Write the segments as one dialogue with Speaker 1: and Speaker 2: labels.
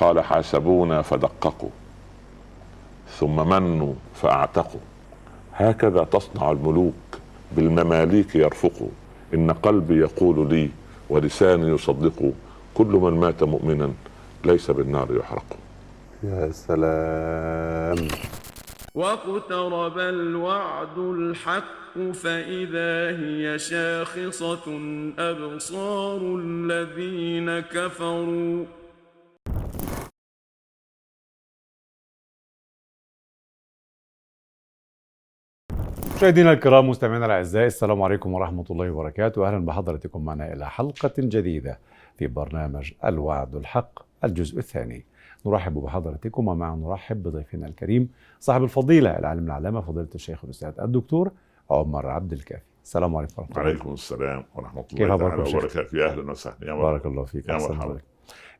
Speaker 1: قال حاسبونا فدققوا ثم منوا فأعتقوا. هكذا تصنع الملوك بالمماليك يرفقوا. إن قلبي يقول لي ولساني يصدق كل من مات مؤمنا ليس بالنار يحرق.
Speaker 2: يا سلام.
Speaker 3: واقترب الوعد الحق فإذا هي شاخصة أبصار الذين كفروا.
Speaker 4: مشاهدينا الكرام مستمعينا الأعزاء السلام عليكم ورحمة الله وبركاته. أهلا بحضراتكم معنا إلى حلقة جديدة في برنامج الوعد الحق الجزء الثاني. نرحب بحضراتكم ومع نرحب بضيفنا الكريم صاحب الفضيلة العالم العلامة فضيلة الشيخ الأستاذ الدكتور عمر عبد الكافي. السلام عليكم ورحمة الله.
Speaker 1: وعليكم السلام
Speaker 4: ورحمة
Speaker 1: الله تعالى؟ وبركاته؟ يا أهلا وسهلا. يا
Speaker 4: بارك الله فيك
Speaker 1: يا مرحبا.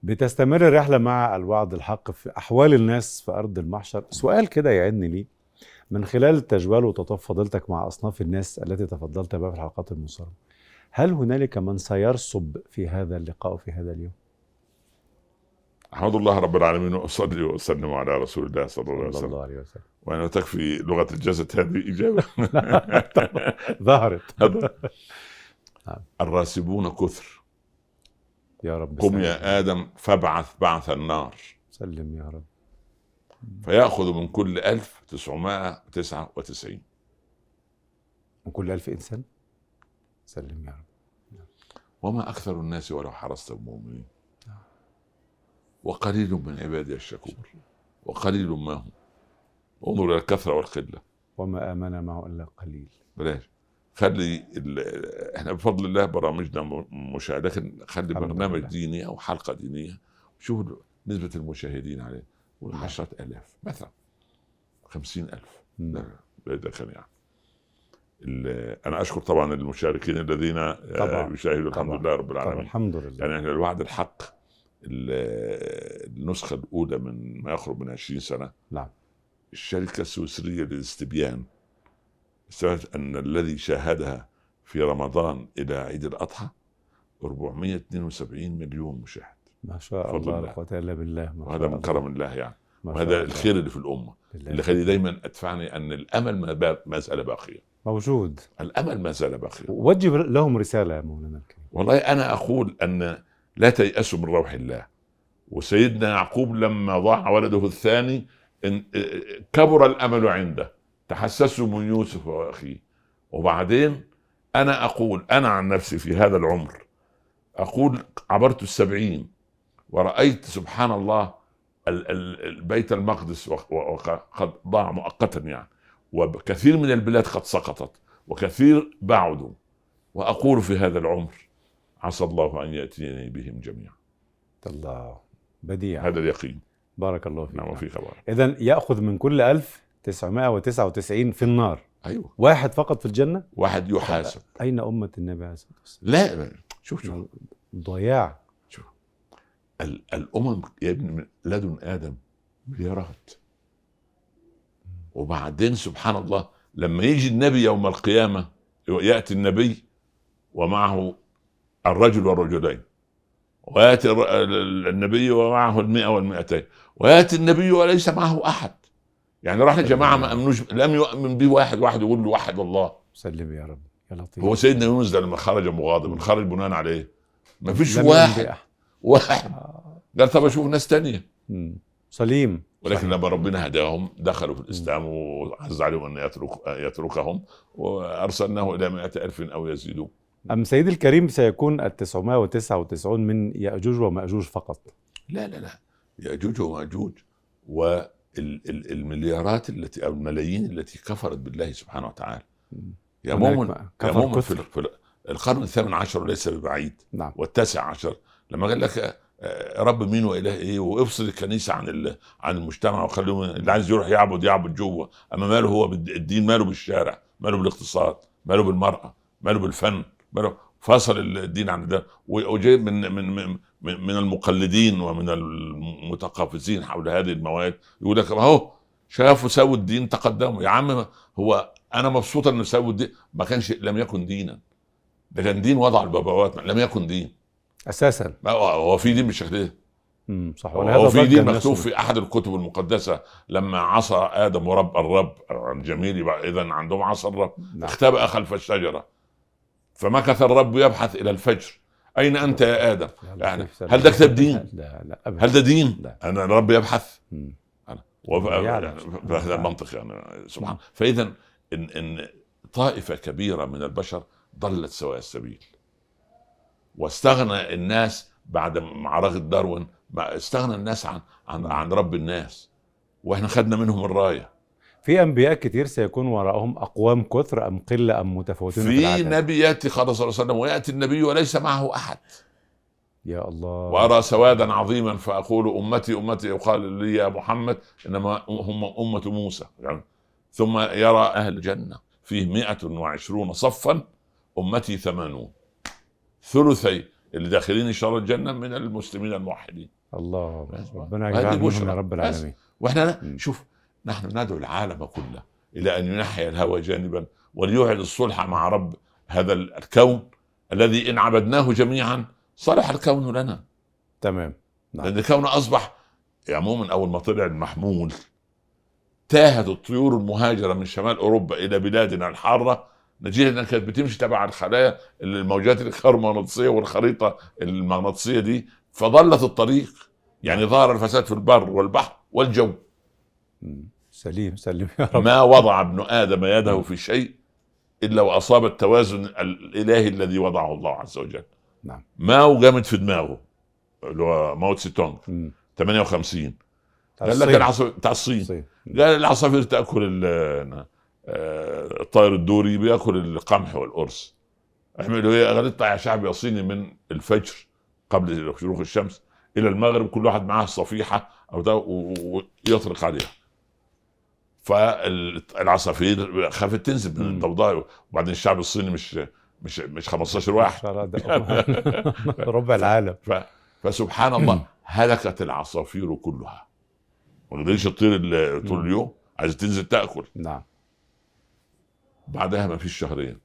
Speaker 4: بتستمر الرحلة مع الوعد الحق في أحوال الناس في أرض المحشر. سؤال كده يعدني لي من خلال تجوال فضيلتك مع أصناف الناس التي تفضلت بها في الحلقات المصرة هل هنالك من سيرسب في هذا اللقاء في هذا اليوم؟
Speaker 1: احمد الله رب العالمين وأصلي وأسلم على رسول الله صلى الله عليه وسلم.
Speaker 4: الله عليه وسلم.
Speaker 1: وأنا تكفي لغة الجسد هذه اجابه
Speaker 4: ظهرت.
Speaker 1: الراسبون كثر.
Speaker 4: يا رب
Speaker 1: قم. يا آدم فابعث بعث النار.
Speaker 4: سلم يا رب.
Speaker 1: فيأخذ من كل 1999
Speaker 4: من كل ألف إنسان؟ سلم يا رب.
Speaker 1: وما أكثر الناس ولو حرصت بمؤمنين. وقليل من عبادي الشكور. وقليل ما هم. انظر إلى الكثرة والقلة.
Speaker 4: وما آمن معه إلا قليل.
Speaker 1: بلاش. خلي ال- إحنا بفضل الله برامجنا م- مشاهدة. لكن خلي برنامج. ديني أو حلقة دينية. شوف نسبة المشاهدين عليه. قول عشرة آلاف مثلا خمسين ألف. لا لا ده كان يعني ال- أنا أشكر طبعا المشاركين الذين آه،. يشاهدوا الحمد
Speaker 4: طبعا.
Speaker 1: لله رب العالمين
Speaker 4: الحمد لله
Speaker 1: يعني إحنا الوعد الحق ال- النسخة الأولى من ما يقرب من 20 سنة
Speaker 4: نعم
Speaker 1: الشركة السويسرية للاستبيان استبانت أن الذي شاهدها في رمضان إلى عيد الأضحى 472 مليون مشاهد
Speaker 4: ما شاء الله. لا قوة إلا بالله ما
Speaker 1: وهذا
Speaker 4: شاء
Speaker 1: من
Speaker 4: الله.
Speaker 1: كرم الله يعني وهذا. الخير اللي في
Speaker 4: الأمة.
Speaker 1: اللي خلي دايما أدفعني أن الأمل ما زال باقيا.
Speaker 4: موجود.
Speaker 1: الأمل ما زال باقيا.
Speaker 4: وجه لهم رسالة يا مولانا الكريم.
Speaker 1: والله أنا أقول أن لا تيأسوا من روح الله. وسيدنا يعقوب لما ضاع ولده الثاني كبر الأمل عنده. تحسسوا من يوسف وأخيه. وبعدين أنا أقول أنا عن نفسي في هذا العمر أقول عبرت السبعين ورأيت سبحان الله ال- ال- البيت المقدس وق- وقد ضاع مؤقتا يعني. وكثير من البلاد قد سقطت وكثير بعدوا. وأقول في هذا العمر عسى الله أن يأتيني بهم جميعا.
Speaker 4: الله بديع.
Speaker 1: هذا اليقين.
Speaker 4: بارك الله فيك.
Speaker 1: نعم وفي خبر.
Speaker 4: إذا يأخذ من كل ألف تسعمائة وتسعة وتسعين في النار.
Speaker 1: أيوه.
Speaker 4: واحد فقط في الجنة؟
Speaker 1: واحد يحاسب.
Speaker 4: أين أمة النبي عليه الصلاة والسلام؟
Speaker 1: لا شوف شوف.
Speaker 4: ضياع.
Speaker 1: الأمم يا ابني من لدن آدم مليارات وبعدين سبحان الله لما يجي النبي يوم القيامة يأتي النبي ومعه الرجل والرجلين. ويأتي النبي ومعه المئة والمئتين. ويأتي النبي وليس معه أحد. يعني راح جماعة ما امنوش لم يؤمن به واحد واحد يقول له وحد الله
Speaker 4: سلم يا رب. يا لطيف.
Speaker 1: هو سيدنا يونس ده لما خرج مغاضبا خرج بناء على إيه؟ ما فيش واحد. واحد. قال طب أشوف ناس تانية.
Speaker 4: سليم.
Speaker 1: ولكن
Speaker 4: صحيح.
Speaker 1: لما ربنا هداهم دخلوا في الإسلام وعز عليهم أن يترك يتركهم وأرسلناه إلى مائة ألف أو يزيدون.
Speaker 4: أم سيدي الكريم سيكون التسعمائة وتسعة وتسعون من يأجوج ومأجوج فقط؟
Speaker 1: لا لا لا. يأجوج ومأجوج والمليارات التي أو الملايين التي كفرت بالله سبحانه وتعالى. يا مؤمن يا مؤمن في,
Speaker 4: كفر.
Speaker 1: في القرن الثامن عشر ليس ببعيد.
Speaker 4: نعم.
Speaker 1: والتاسع عشر لما قال لك آه، رب مين وإله إيه وإفصل الكنيسة عن عن المجتمع وخليهم اللي عايز يروح يعبد يعبد جوه أما ماله هو الدين ماله بالشارع ماله بالاقتصاد ماله بالمرأة ماله بالفن ماله فصل الدين عن ده. و- وجاي من من من من من المقلدين ومن المتقافزين حول هذه المواد. يقول لك أهو شافوا سووا الدين تقدموا. يا عم هو أنا مبسوط ان سووا الدين. ما كانش لم يكن دينا. ده كان دين وضع البابوات لم يكن دين.
Speaker 4: أساسا
Speaker 1: ما هو هو في دين بالشكل ده.
Speaker 4: صح
Speaker 1: وفي
Speaker 4: ضج
Speaker 1: دين مكتوب. في أحد الكتب المقدسة لما عصى آدم رب الرب الجميل يبقى اذا عندهم عصى الرب
Speaker 4: نعم.
Speaker 1: اختبأ خلف الشجرة فمكث الرب يبحث إلى الفجر أين أنت يا
Speaker 4: آدم؟
Speaker 1: يعني. هل ده كتاب دين؟
Speaker 4: لا لا
Speaker 1: هل ده دين؟
Speaker 4: لا.
Speaker 1: أنا الرب يبحث. يعني فهذا المنطق يعني سبحان فاذا ان إن طائفة كبيرة من البشر ضلت سواء السبيل واستغنى الناس بعد معركة داروين استغنى الناس عن عن عن رب الناس. وإحنا خدنا منهم الراية.
Speaker 4: في أنبياء كتير سيكون وراءهم أقوام كثر أم قلة أم متفاوتين في,
Speaker 1: نبي يأتي قال صلى الله عليه وسلم ويأتي النبي وليس معه أحد.
Speaker 4: يا الله.
Speaker 1: وأرى سوادا عظيما فأقول أمتي أمتي يقال لي يا محمد إنما هم أمة موسى. يعني ثم يرى أهل الجنة فيه 120 صفا أمتي ثمانون. ثلثي اللي داخلين ان شاء الله الجنة من المسلمين الموحدين
Speaker 4: الله. ربنا
Speaker 1: هذه
Speaker 4: يجعل منهم
Speaker 1: بشرى.
Speaker 4: يا رب. العالمين وإحنا.
Speaker 1: شوف نحن ندعو العالم كله إلى أن ينحي الهوى جانبا وليوعد الصلح مع رب هذا الكون الذي إن عبدناه جميعا صلح الكون لنا
Speaker 4: تمام نعم.
Speaker 1: لأن الكون أصبح عموما أول ما طلع المحمول تاهت الطيور المهاجرة من شمال أوروبا إلى بلادنا الحارة نتيجة إنها كانت بتمشي تبع الخلايا الموجات الكهرومغناطيسيه والخريطة المغناطيسية دي فضلت الطريق يعني ظهر الفساد في البر والبحر والجو.
Speaker 4: سليم سلم يا رب
Speaker 1: ما وضع ابن آدم يده في شيء إلا وأصاب التوازن الإلهي الذي وضعه الله عز وجل
Speaker 4: نعم.
Speaker 1: ماو جامد في دماغه اللي هو ماو تسي تونغ
Speaker 4: مم.
Speaker 1: 58
Speaker 4: بتاع
Speaker 1: قال لك. العصافير بتاع الصين. قال العصافير تأكل ال- الطائر الدوري بيأكل القمح والقرص. إيه؟ قال اطلع يا شعب يا صيني من الفجر قبل شروق الشمس إلى المغرب كل واحد معاه صفيحة أو ده ويطرق عليها. فالعصافير خافت تنزل من. الضوضاء وبعدين الشعب الصيني مش مش مش 15 واحد.
Speaker 4: ربع العالم.
Speaker 1: ف... فسبحان الله هلكت العصافير كلها. ما قدرتش تطير طول. اليوم عايزه تنزل تأكل.
Speaker 4: نعم.
Speaker 1: بعدها ما فيش شهرين.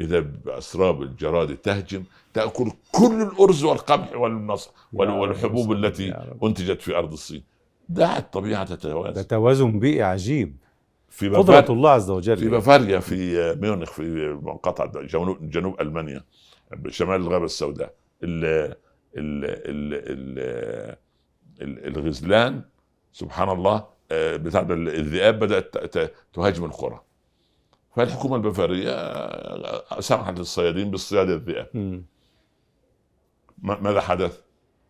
Speaker 1: إذا بأسراب الجراد تهجم تأكل كل الأرز والقمح والنصر وال-
Speaker 4: يا رب
Speaker 1: والحبوب التي. أنتجت في أرض الصين. دعت الطبيعة
Speaker 4: ده
Speaker 1: تتوازن
Speaker 4: توازن بيئي عجيب.
Speaker 1: في
Speaker 4: قدرة الله عز وجل.
Speaker 1: في بافاريا في ميونخ في منقطع جنوب, جنوب ألمانيا شمال الغابه السوداء. ال ال ال ال ال الغزلان سبحان الله آه، بتاع ده الذئاب بدأت تهاجم القرى. فالحكومة البافاريه سمحت للصيادين باصطياد الذئاب. ماذا حدث؟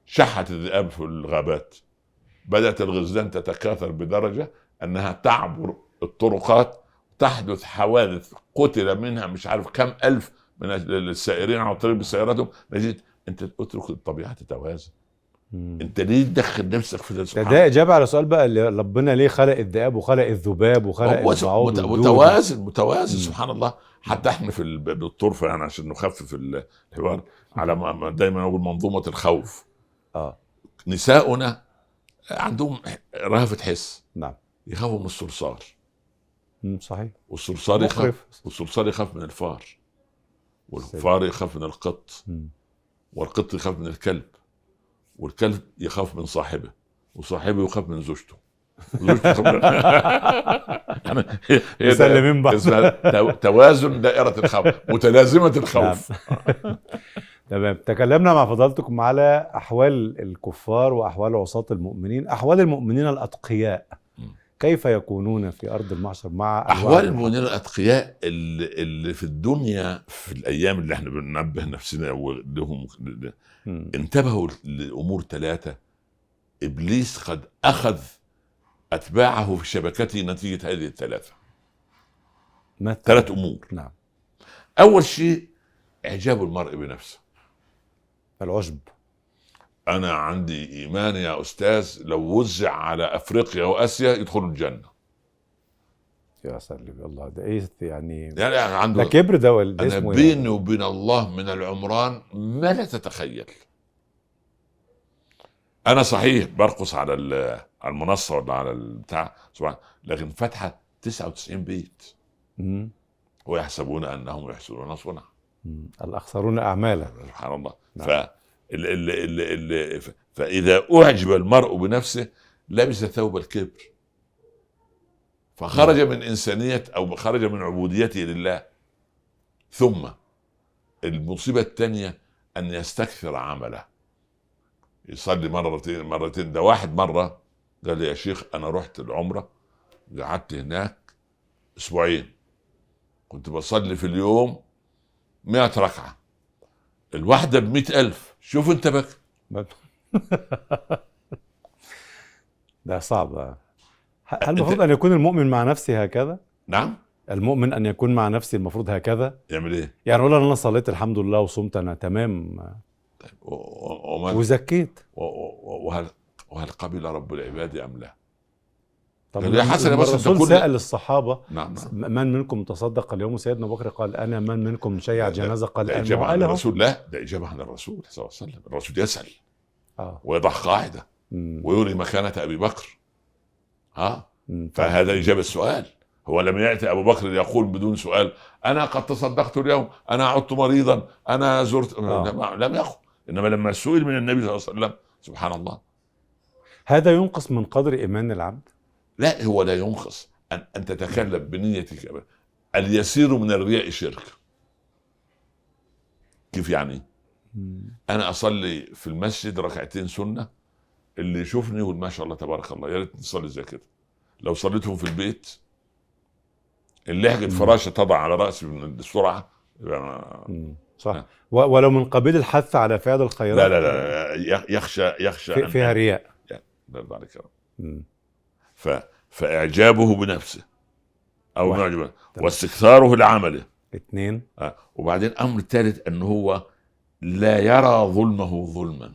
Speaker 1: شحت الذئاب في الغابات. بدأت الغزلان تتكاثر بدرجة أنها تعبر الطرقات تحدث حوادث قتل منها مش عارف كم ألف من السائرين على الطريق بسياراتهم نجد أنت اترك الطبيعة تتوازن.
Speaker 4: مم.
Speaker 1: أنت ليه تدخل نفسك في ده؟
Speaker 4: ده إجابة على سؤال بقى اللي ربنا ليه خلق الذئاب وخلق الذباب وخلق البعوض؟
Speaker 1: متوازن متوازن
Speaker 4: مم.
Speaker 1: سبحان الله. حتى إحنا في بالطرفه يعني عشان نخفف الحوار على ما ما دايما أقول منظومة الخوف.
Speaker 4: آه.
Speaker 1: نساؤنا عندهم رهفة حس.
Speaker 4: نعم.
Speaker 1: يخافوا من الصرصار.
Speaker 4: صحيح.
Speaker 1: والصرصار يخاف والصرصار يخاف من الفار. والفار يخاف من القط. والقط يخاف من الكلب. والكلب يخاف من صاحبه وصاحبه يخاف من زوجته يعني
Speaker 4: مسلمين بعض.
Speaker 1: توازن دائرة الخوف متلازمة الخوف
Speaker 4: تمام تكلمنا مع فضلتكم على أحوال الكفار وأحوال عصاة المؤمنين أحوال المؤمنين الأتقياء
Speaker 1: مم.
Speaker 4: كيف يكونون في أرض المحشر مع الحق؟
Speaker 1: المؤمنين الأتقياء اللي, في الدنيا في الأيام اللي إحنا بننبه نفسنا ولهم
Speaker 4: مم.
Speaker 1: انتبهوا لأمور ثلاثة إبليس قد أخذ أتباعه في شبكته نتيجة هذه
Speaker 4: الثلاثة.
Speaker 1: ثلاث أمور.
Speaker 4: نعم.
Speaker 1: أول شيء إعجاب المرء بنفسه.
Speaker 4: العشب
Speaker 1: أنا عندي إيمان يا أستاذ لو وزع على أفريقيا وآسيا يدخلوا الجنة.
Speaker 4: يا سلم الله ده إيه يعني
Speaker 1: يعني عنده
Speaker 4: ده كبر ده ولا
Speaker 1: أنا
Speaker 4: اسمه
Speaker 1: بيني
Speaker 4: إيه؟
Speaker 1: وبين الله من العمران ما لا تتخيل أنا صحيح برقص على على المنصة ولا على البتاع سبحان لكن فاتحة 99 بيت
Speaker 4: مم.
Speaker 1: ويحسبون أنهم يحسنون صنعا.
Speaker 4: الأخسرون اعمالا
Speaker 1: سبحان الله
Speaker 4: نعم.
Speaker 1: ف ال ال ال ال فإذا أعجب المرء بنفسه لبس ثوب الكبر فخرج من إنسانية أو خرج من عبوديته لله. ثم المصيبة الثانية أن يستكثر عمله. يصلي مرتين مرتين. ده واحد مرة قال لي يا شيخ أنا رحت العمرة قعدت هناك أسبوعين. كنت بصلي في اليوم مئة ركعة. الواحدة بمئة ألف. شوف أنت بك
Speaker 4: ده صعب. هل المفروض أن يكون المؤمن مع نفسه هكذا؟
Speaker 1: نعم.
Speaker 4: المؤمن أن يكون مع نفسه المفروض هكذا؟
Speaker 1: يعمل إيه؟
Speaker 4: يعني أقول أنا صليت الحمد لله وصمت أنا تمام.
Speaker 1: ومن
Speaker 4: وزكيت.
Speaker 1: وهل وهل قبل رب العباد أم لا؟
Speaker 4: طب
Speaker 1: يا حسن يا بس
Speaker 4: الرسول
Speaker 1: كل-
Speaker 4: سأل الصحابة
Speaker 1: نعم نعم.
Speaker 4: من منكم تصدق اليوم؟ سيدنا بكر قال أنا من منكم شيع جنازة؟ قال
Speaker 1: ده
Speaker 4: أنا
Speaker 1: إجابة عن. الرسول. لا ده إجابة عن الرسول صلى الله عليه وسلم. الرسول يسأل
Speaker 4: آه.
Speaker 1: ويضع قاعدة
Speaker 4: مم.
Speaker 1: ويري مكانة أبي بكر. ها
Speaker 4: مم.
Speaker 1: فهذا إجابة السؤال. هو لم يأتي أبو بكر يقول بدون سؤال أنا قد تصدقت اليوم أنا عدت مريضا أنا زرت
Speaker 4: آه.
Speaker 1: لم- لم يقل إنما لما سئل من النبي صلى الله عليه وسلم سبحان الله.
Speaker 4: هذا ينقص من قدر إيمان العبد؟
Speaker 1: لا هو لا ينقص. أن أن تتكلم بنيتك. اليسير من الرياء شرك. كيف يعني؟ أنا أصلي في المسجد ركعتين سنة اللي يشوفني يقول ما شاء الله تبارك الله يا ريت نصلي زي كده لو صليتهم في البيت اللي يحجب فراشه تضع على رأسي من
Speaker 4: السرعة. صح ولو من قبيل الحث على فعل الخيرات
Speaker 1: لا لا لا يخ- يخشى يخشى
Speaker 4: في فيها رياء
Speaker 1: لا رب.
Speaker 4: مم.
Speaker 1: ف... فإعجابه بنفسه
Speaker 4: أو.
Speaker 1: معجبه. واستكثاره لعمله
Speaker 4: اثنين
Speaker 1: آه. وبعدين أمر ثالث أنه هو لا يرى ظلمه ظلما.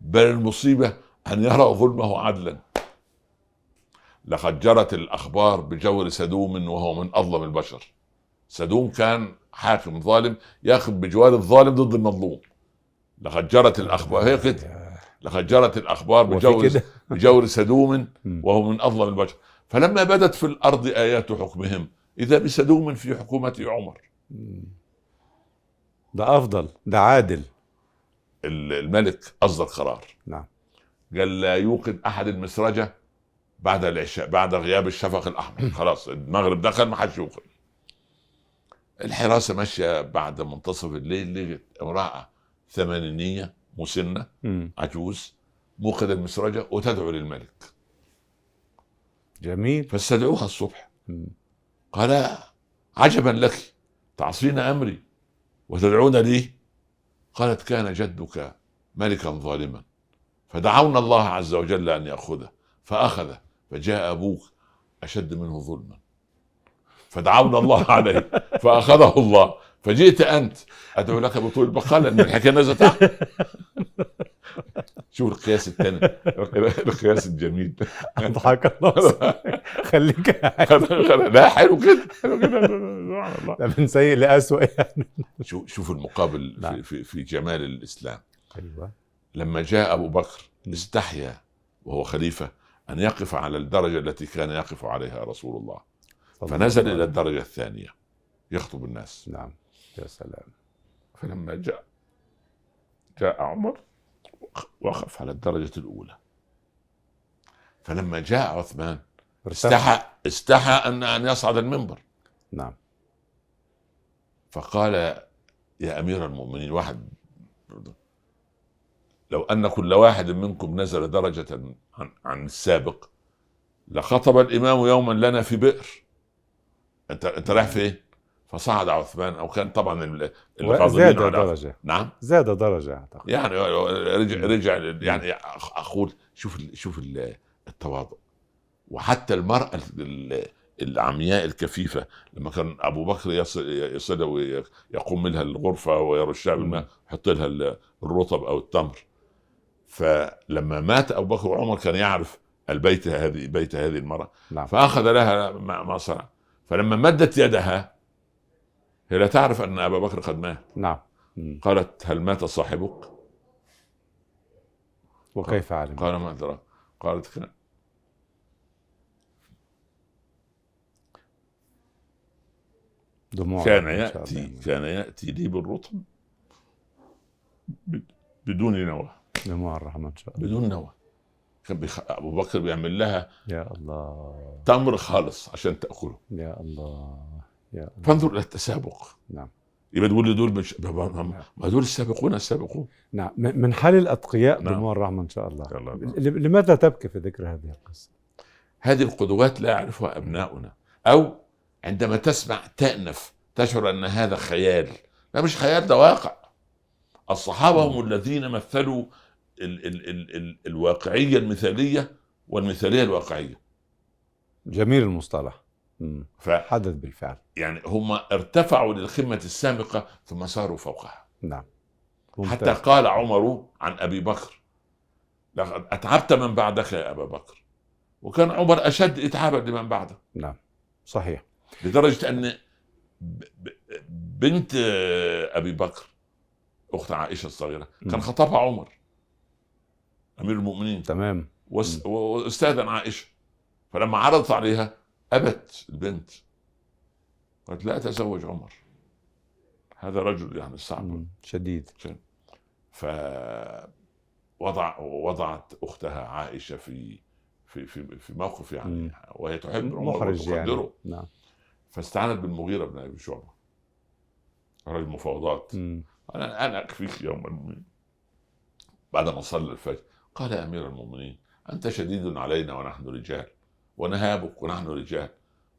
Speaker 1: بل المصيبة أن يرى ظلمه عدلا. لقد جرت الأخبار بجور سدوم وهو من أظلم البشر. سدوم كان حاكم ظالم ياخذ بجوار الظالم ضد المظلوم. لقد جرت الأخبار هي كده لقد جرت الأخبار
Speaker 4: وفي
Speaker 1: بجور بجور سدوم. وهو من أظلم البشر. فلما بدت في الأرض آيات حكمهم إذا بسدوم في حكومة عمر.
Speaker 4: ده أفضل ده عادل.
Speaker 1: الملك أصدر قرار.
Speaker 4: نعم.
Speaker 1: قال لا يوقد أحد المسرجة بعد العشاء بعد غياب الشفق الأحمر. خلاص المغرب دخل ما حدش يوقد. الحراسة ماشية بعد منتصف الليل لقت امراه ثمانينية مسنة
Speaker 4: مم.
Speaker 1: عجوز موقد المسرجة وتدعو للملك.
Speaker 4: جميل.
Speaker 1: فاستدعوها الصبح. قال عجبا لك تعصين أمري وتدعون لي قالت كان جدك ملكا ظالما. فدعونا الله عز وجل أن يأخذه فأخذه فجاء أبوك أشد منه ظلما. فدعونا الله عليه فأخذه الله. فجئت أنت. ادعو لك بطول البقاء لأن الحكاية نزلت. شوف القياس الثاني. القياس الجميل.
Speaker 4: أضحك الله. خليك
Speaker 1: لا حلو كده حلو كده سبحان الله
Speaker 4: ده من سيء لأسوأ يعني.
Speaker 1: شوف شوف المقابل
Speaker 4: نعم.
Speaker 1: في, في, في جمال الإسلام.
Speaker 4: أيوه.
Speaker 1: لما جاء أبو بكر استحيا وهو خليفة أن يقف على الدرجة التي كان يقف عليها رسول الله. فنزل إلى الدرجة الثانية. يخطب الناس.
Speaker 4: نعم. يا سلام.
Speaker 1: فلما جاء جاء عمر وقف على الدرجة الأولى. فلما جاء عثمان. استحى استحى ان أن يصعد المنبر.
Speaker 4: نعم.
Speaker 1: فقال يا أمير المؤمنين واحد لو أن كل واحد منكم نزل درجة عن, عن السابق لخطب الإمام يوما لنا في بئر. انت أنت رايح فين؟ فصعد عثمان أو كان طبعا ال- الغاضبين
Speaker 4: زاد درجة.
Speaker 1: نعم؟
Speaker 4: زاد درجة أعتقد.
Speaker 1: يعني رجع رجع يعني أقول شوف شوف ال- التواضع. وحتى المرأة ال- العمياء الكفيفة لما كان أبو بكر يصل ويقوم منها الغرفة ويرشها بالماء يحط لها ال- الرطب أو التمر. فلما مات أبو بكر وعمر كان يعرف البيت هذه بيت هذه المرأة.
Speaker 4: نعم.
Speaker 1: فأخذ لها ما صنع. فلما مدت يدها هي لا تعرف أن أبا بكر قد مات.
Speaker 4: نعم.
Speaker 1: قالت هل مات صاحبك؟
Speaker 4: وكيف علم
Speaker 1: قال ما أدرى. قالت كان
Speaker 4: دموع
Speaker 1: كان
Speaker 4: الله.
Speaker 1: كان يأتي لي بالرطب بدون نوى.
Speaker 4: دموع الرحمة إن شاء الله.
Speaker 1: بدون نوى. كان بيخ... أبو بكر بيعمل لها
Speaker 4: يا الله.
Speaker 1: تمر خالص عشان تأكله.
Speaker 4: يا الله.
Speaker 1: فانظر إلى التسابق.
Speaker 4: نعم.
Speaker 1: يبقى تقول لي دول مش ما ما دول السابقون السابقون.
Speaker 4: نعم. من حال الأتقياء
Speaker 1: نعم.
Speaker 4: دموع الرحمة إن شاء الله. ل- لماذا تبكي في ذكر هذه القصة؟
Speaker 1: هذه القدوات لا يعرفها أبناؤنا. أو عندما تسمع تأنف تشعر أن هذا خيال. لا مش خيال ده واقع. الصحابة هم الذين مثلوا ال ال ال ال الواقعية المثالية والمثالية الواقعية.
Speaker 4: جميل المصطلح.
Speaker 1: ف
Speaker 4: حدث بالفعل.
Speaker 1: يعني هم ارتفعوا للقمه السامقه ثم ساروا فوقها.
Speaker 4: نعم.
Speaker 1: حتى
Speaker 4: ممتاز.
Speaker 1: قال عمر عن أبي بكر لقد أتعبت من بعدك يا أبا بكر. وكان عمر أشد اتعابا لمن بعده.
Speaker 4: نعم. صحيح.
Speaker 1: لدرجة أن ب- ب- بنت أبي بكر أخت عائشة الصغيرة كان. خطبها عمر أمير المؤمنين.
Speaker 4: تمام.
Speaker 1: وأس- واستاذن عائشة. فلما عرضت عليها أبت البنت قالت لا أتزوج عمر. هذا رجل يعني صعب.
Speaker 4: شديد.
Speaker 1: ف وضع وضعت أختها عائشة في في في في موقف يعني
Speaker 4: مم.
Speaker 1: وهي تحب عمر
Speaker 4: محرج يعني. نعم.
Speaker 1: فاستعانت بالمغيرة بن أبي شعبة. رجل مفاوضات.
Speaker 4: مم.
Speaker 1: أنا أنا اكفيك يوما بعد ما صلى الفجر قال يا أمير المؤمنين أنت شديد علينا ونحن رجال. ونهابك ونحن رجال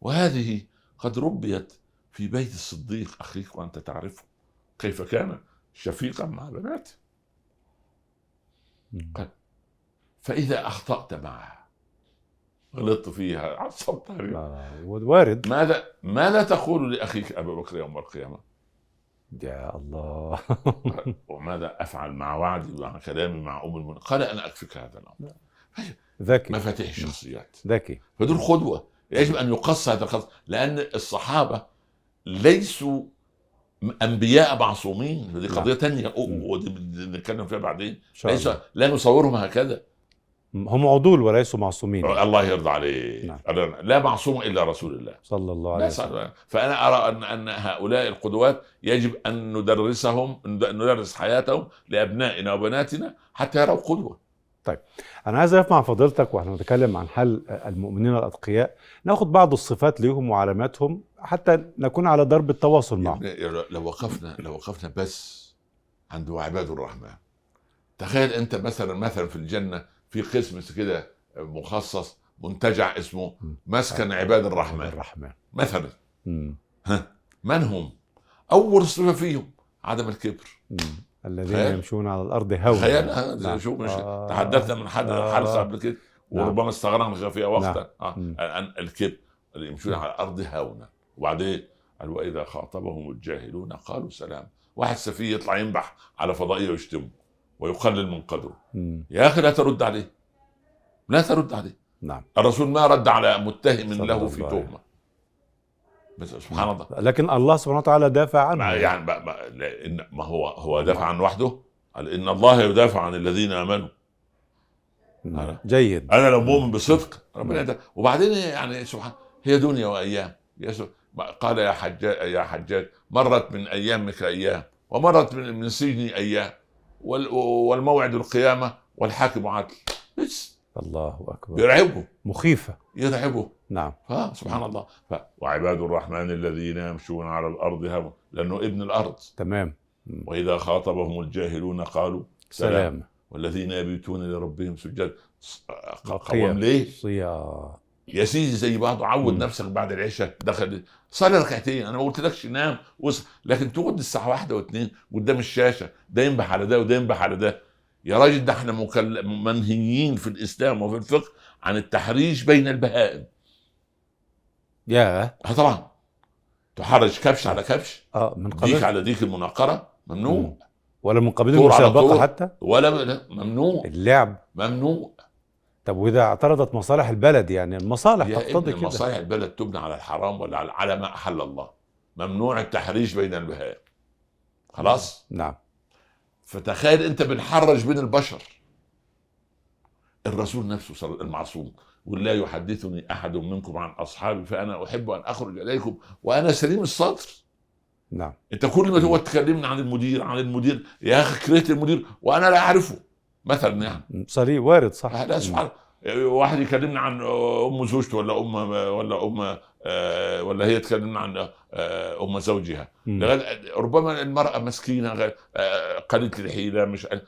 Speaker 1: وهذه قد ربيت في بيت الصديق أخيك وأنت تعرفه كيف كان شفيقا مع بناته
Speaker 4: مم.
Speaker 1: فإذا أخطأت معها غلطت فيها عصبت عليها.
Speaker 4: وارد
Speaker 1: ماذا ماذا تقول لأخيك أبا بكر يوم القيامة؟
Speaker 4: يا الله
Speaker 1: وماذا أفعل مع وعدي ومع كلامي مع أم المؤمنين؟ قال أنا اكفيك هذا الأمر.
Speaker 4: ذكي.
Speaker 1: مفاتيح الشخصيات.
Speaker 4: ذكي.
Speaker 1: فدول قدوه يجب أن يقص هذا القصد لأن الصحابة ليسوا أنبياء معصومين. ودي
Speaker 4: نعم.
Speaker 1: قضية
Speaker 4: ثانية.
Speaker 1: ودي نتكلم فيها بعدين. ليس لا نصورهم هكذا.
Speaker 4: هم عدول وليسوا معصومين.
Speaker 1: الله يرضى عليه.
Speaker 4: نعم.
Speaker 1: لا معصوم إلا رسول الله.
Speaker 4: صلى الله عليه وسلم.
Speaker 1: فأنا أرى ان أن هؤلاء القدوات يجب أن ندرسهم ند- ندرس حياتهم لأبنائنا وبناتنا حتى يروا قدوة.
Speaker 4: أنا عايز أقف مع فضيلتك وإحنا بنتكلم عن حال المؤمنين الأتقياء. ناخد بعض الصفات ليهم وعلاماتهم حتى نكون على درب التواصل معهم.
Speaker 1: لو وقفنا لو وقفنا بس عند عباد الرحمن. تخيل أنت مثلا مثلا في الجنة في قسم كده مخصص منتجع اسمه مسكن عباد الرحمن.
Speaker 4: الرحمن.
Speaker 1: مثلا.
Speaker 4: مم.
Speaker 1: من هم؟ أول صفة فيهم عدم الكبر.
Speaker 4: الذين
Speaker 1: خيال.
Speaker 4: يمشون على الأرض هونا
Speaker 1: تخيل
Speaker 4: نعم.
Speaker 1: آه، شو مش
Speaker 4: آه.
Speaker 1: تحدثنا من حد
Speaker 4: آه.
Speaker 1: حلقه قبل كده
Speaker 4: نعم.
Speaker 1: وربما استغرقنا فيها وقتا
Speaker 4: نعم.
Speaker 1: آه. الكبر اللي يمشون على الأرض هونا وبعدين قال وإذا خاطبهم الجاهلون قالوا سلام واحد سفيه يطلع ينبح على فضائية ويشتمه ويقلل من قدره
Speaker 4: مم.
Speaker 1: يا أخي لا ترد عليه لا ترد عليه
Speaker 4: نعم
Speaker 1: الرسول ما رد على متهم له في. تهمة سبحان الله.
Speaker 4: لكن الله سبحانه وتعالى دافع عنه.
Speaker 1: ما يعني ما, ما, هو هو دافع عن وحده؟ قال إن الله يدافع عن الذين آمنوا.
Speaker 4: نعم. جيد.
Speaker 1: أنا لو مؤمن بصدق ربنا وبعدين يعني سبحان هي دنيا وأيام. قال يا حجاج يا حجاج مرت من ايامك أيام ومرت من من سجني أيام. وال- والموعد القيامة والحاكم عدل بس
Speaker 4: الله أكبر.
Speaker 1: يرعبه.
Speaker 4: مخيفة.
Speaker 1: يرعبه.
Speaker 4: نعم.
Speaker 1: ها سبحان الله. ف... وعباد الرحمن الذين يمشون على الأرض هوى لأنه ابن الأرض.
Speaker 4: تمام.
Speaker 1: وإذا خاطبهم الجاهلون قالوا سلام,
Speaker 4: سلام.
Speaker 1: والذين يبيتون لربهم سجد
Speaker 4: قيام.
Speaker 1: قوام ليه؟
Speaker 4: صيام.
Speaker 1: يا سيدي زي بعض عود
Speaker 4: مم.
Speaker 1: نفسك بعد العشاء. دخل صلي ركعتين. أنا ما قلتلكش نام وص... لكن تقعد الساعة واحدة واثنين قدام الشاشة ده ينبح على ده وده ينبح على ده. يا راجل ده إحنا مكل... منهيين في الإسلام وفي الفقه عن التحريش بين البهائم.
Speaker 4: يا
Speaker 1: آه طبعا. تحرش كبش على كبش.
Speaker 4: آه من
Speaker 1: ديك
Speaker 4: قبل
Speaker 1: على ديك المناقرة. ممنوع.
Speaker 4: مم. ولا من قبل
Speaker 1: المسابقة.
Speaker 4: حتى؟
Speaker 1: ولا لا ممنوع.
Speaker 4: اللعب.
Speaker 1: ممنوع.
Speaker 4: طب وإذا اعترضت مصالح البلد يعني المصالح تقتضي كده.
Speaker 1: مصالح البلد تبنى على الحرام ولا على- على ما أحل الله. ممنوع التحريش بين البهائم. خلاص؟
Speaker 4: نعم.
Speaker 1: فتخيل انت بنحرج بين البشر. الرسول نفسه صلى المعصوم يقول لا يحدثني أحد منكم عن أصحابي فأنا أحب أن أخرج إليكم وأنا سليم الصدر.
Speaker 4: نعم.
Speaker 1: أنت كل ما تقعد تكلمني عن المدير عن المدير يا أخي كرهت المدير وأنا لا أعرفه. مثلا يعني.
Speaker 4: صريح وارد صح.
Speaker 1: لا سبحان واحد يكلمنا عن أم زوجته ولا ام ولا أم ولا هي تكلمنا عن آه، أم زوجها. ربما المرأة مسكينة آه، قليله الحيله مش آه،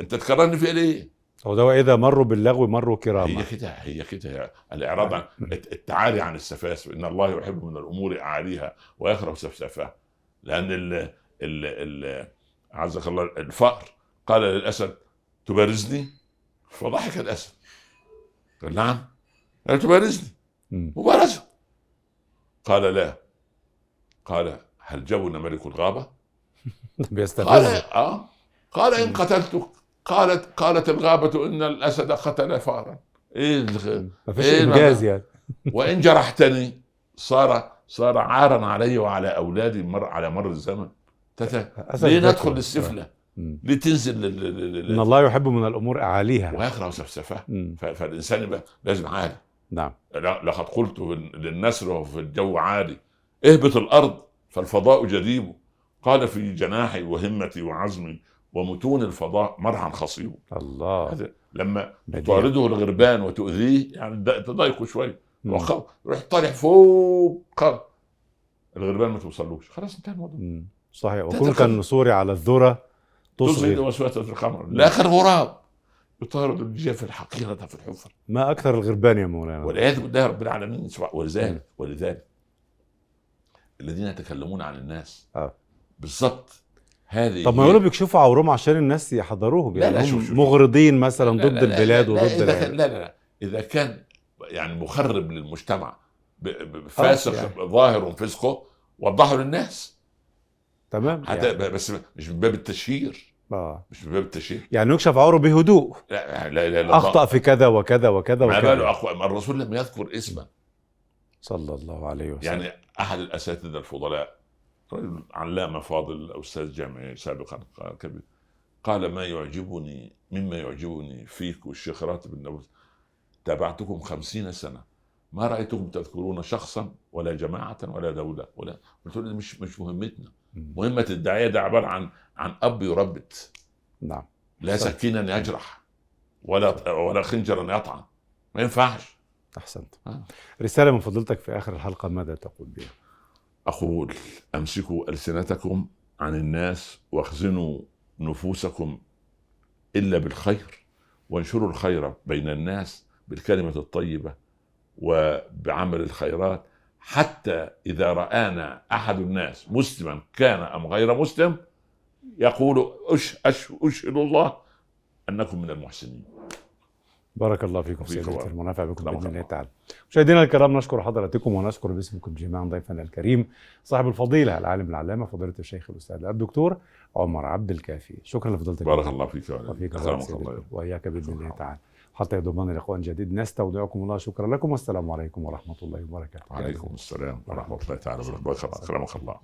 Speaker 1: أنت تكررني في ليه؟
Speaker 4: هو ده واذا مروا باللغو مروا كراما
Speaker 1: هي كده هي كده. الإعراض عن التعالي عن السفاسف إن الله يحب من الأمور أعاليها ويكره سفسافها. لأن ال ال ال عزك الله الفأر قال للأسد تبارزني؟ فضحك الأسد. قال نعم. قال تبارزني.
Speaker 4: مم.
Speaker 1: قال لا قال هل جبن ملك الغابة؟ قال آه قال إن قتلتك قالت قالت الغابة إن الأسد قتل فارا إيه الغ-
Speaker 4: ما فيش
Speaker 1: إيه
Speaker 4: إنجاز
Speaker 1: بقى؟
Speaker 4: يعني
Speaker 1: وإن جرحتني صار صار عارا علي وعلى أولادي مر على مر الزمن ليه. ندخل للسفلة؟
Speaker 4: مم.
Speaker 1: ليه تنزل لل... لل...
Speaker 4: إن
Speaker 1: لل...
Speaker 4: الله يحب من الأمور أعاليها
Speaker 1: ويكره سفسفة. فالإنسان يبقى لازم عالي
Speaker 4: نعم.
Speaker 1: لا- لقد قلت للنسر وفي الجو عالي اهبط الأرض فالفضاء جديب قال في جناحي وهمتي وعزمي ومتون الفضاء مرعى خصيب
Speaker 4: الله.
Speaker 1: هذا لما
Speaker 4: بديع.
Speaker 1: تعرضه الغربان وتؤذيه يعني تضايقه شوي. روح طالع فوق. قر. الغربان ما توصلوش. خلاص انتهى الموضوع.
Speaker 4: صحيح. وكن
Speaker 1: تدخل.
Speaker 4: كالنسور على الذرة
Speaker 1: تصغي. وسوسة القمر. لا غراب. يطارد الجيف الحقيرة في الحفر
Speaker 4: ما أكثر الغربان يا مولانا
Speaker 1: والعياذ بالله رب العالمين. ولذلك ولذلك الذين يتكلمون عن الناس
Speaker 4: آه.
Speaker 1: بالضبط هذه
Speaker 4: طب ما يقولوا بيكشفوا عورهم عشان الناس يحضروهم
Speaker 1: لا،
Speaker 4: يعني
Speaker 1: لا،
Speaker 4: هم
Speaker 1: شوف- شوف.
Speaker 4: مغرضين مثلا
Speaker 1: لا،
Speaker 4: ضد
Speaker 1: لا، لا،
Speaker 4: البلاد
Speaker 1: لا،
Speaker 4: وضد
Speaker 1: إذا كان
Speaker 4: العيال
Speaker 1: لا لا لا إذا كان يعني مخرب للمجتمع فاسق
Speaker 4: يعني.
Speaker 1: ظاهر فسقه وضحه للناس
Speaker 4: تمام يعني.
Speaker 1: بس مش من باب التشهير
Speaker 4: آه.
Speaker 1: مش من باب التشهير
Speaker 4: يعني يكشف عوره بهدوء.
Speaker 1: لا لا لا, لا
Speaker 4: أخطأ في كذا وكذا وكذا
Speaker 1: ما باله
Speaker 4: وكذا
Speaker 1: أخو... ما الرسول لم يذكر اسما.
Speaker 4: صلى الله عليه وسلم.
Speaker 1: يعني أحد الأساتذة الفضلاء رجل علامة فاضل أستاذ جامعي سابقا كبير قال ما يعجبني مما يعجبني فيك والشيخ راتب النبوي تابعتكم خمسين سنة ما رأيتكم تذكرون شخصا ولا جماعة ولا دولة ولا قلت له مش مش مهمتنا.
Speaker 4: مم.
Speaker 1: مهمة الداعيه ده عبارة عن عن أب يربت.
Speaker 4: نعم.
Speaker 1: لا. سكينا يجرح ولا ولا خنجرا يطعن. ما ينفعش.
Speaker 4: أحسنت.
Speaker 1: آه.
Speaker 4: رسالة من فضيلتك في آخر الحلقة ماذا تقول بها؟
Speaker 1: أقول أمسكوا ألسنتكم عن الناس واخزنوا نفوسكم إلا بالخير وانشروا الخير بين الناس بالكلمة الطيبة وبعمل الخيرات. حتى إذا رآنا أحد الناس مسلما كان أم غير مسلم يقول أش أش أشهد الله أنكم من المحسنين.
Speaker 4: بارك الله فيكم
Speaker 1: فيك
Speaker 4: سيدي
Speaker 1: الله.
Speaker 4: المنافع بكم
Speaker 1: الله
Speaker 4: بإذن الله. تعالى. مشاهدينا الكرام نشكر حضراتكم ونشكر باسمكم جميعا ضيفنا الكريم صاحب الفضيلة العالم العلامة فضيلة الشيخ الأستاذ الدكتور عمر عبد الكافي. شكرا لفضيلتك
Speaker 1: بارك الله فيك
Speaker 4: وفيك
Speaker 1: الله
Speaker 4: وإياك بإذن الله. تعالى. حتى يضمن لقاء جديد نستودعكم الله شكرا لكم. والسلام عليكم ورحمة الله وبركاته.
Speaker 1: عليكم السلام ورحمة الله تعالى وبركاته. أكرمك الله.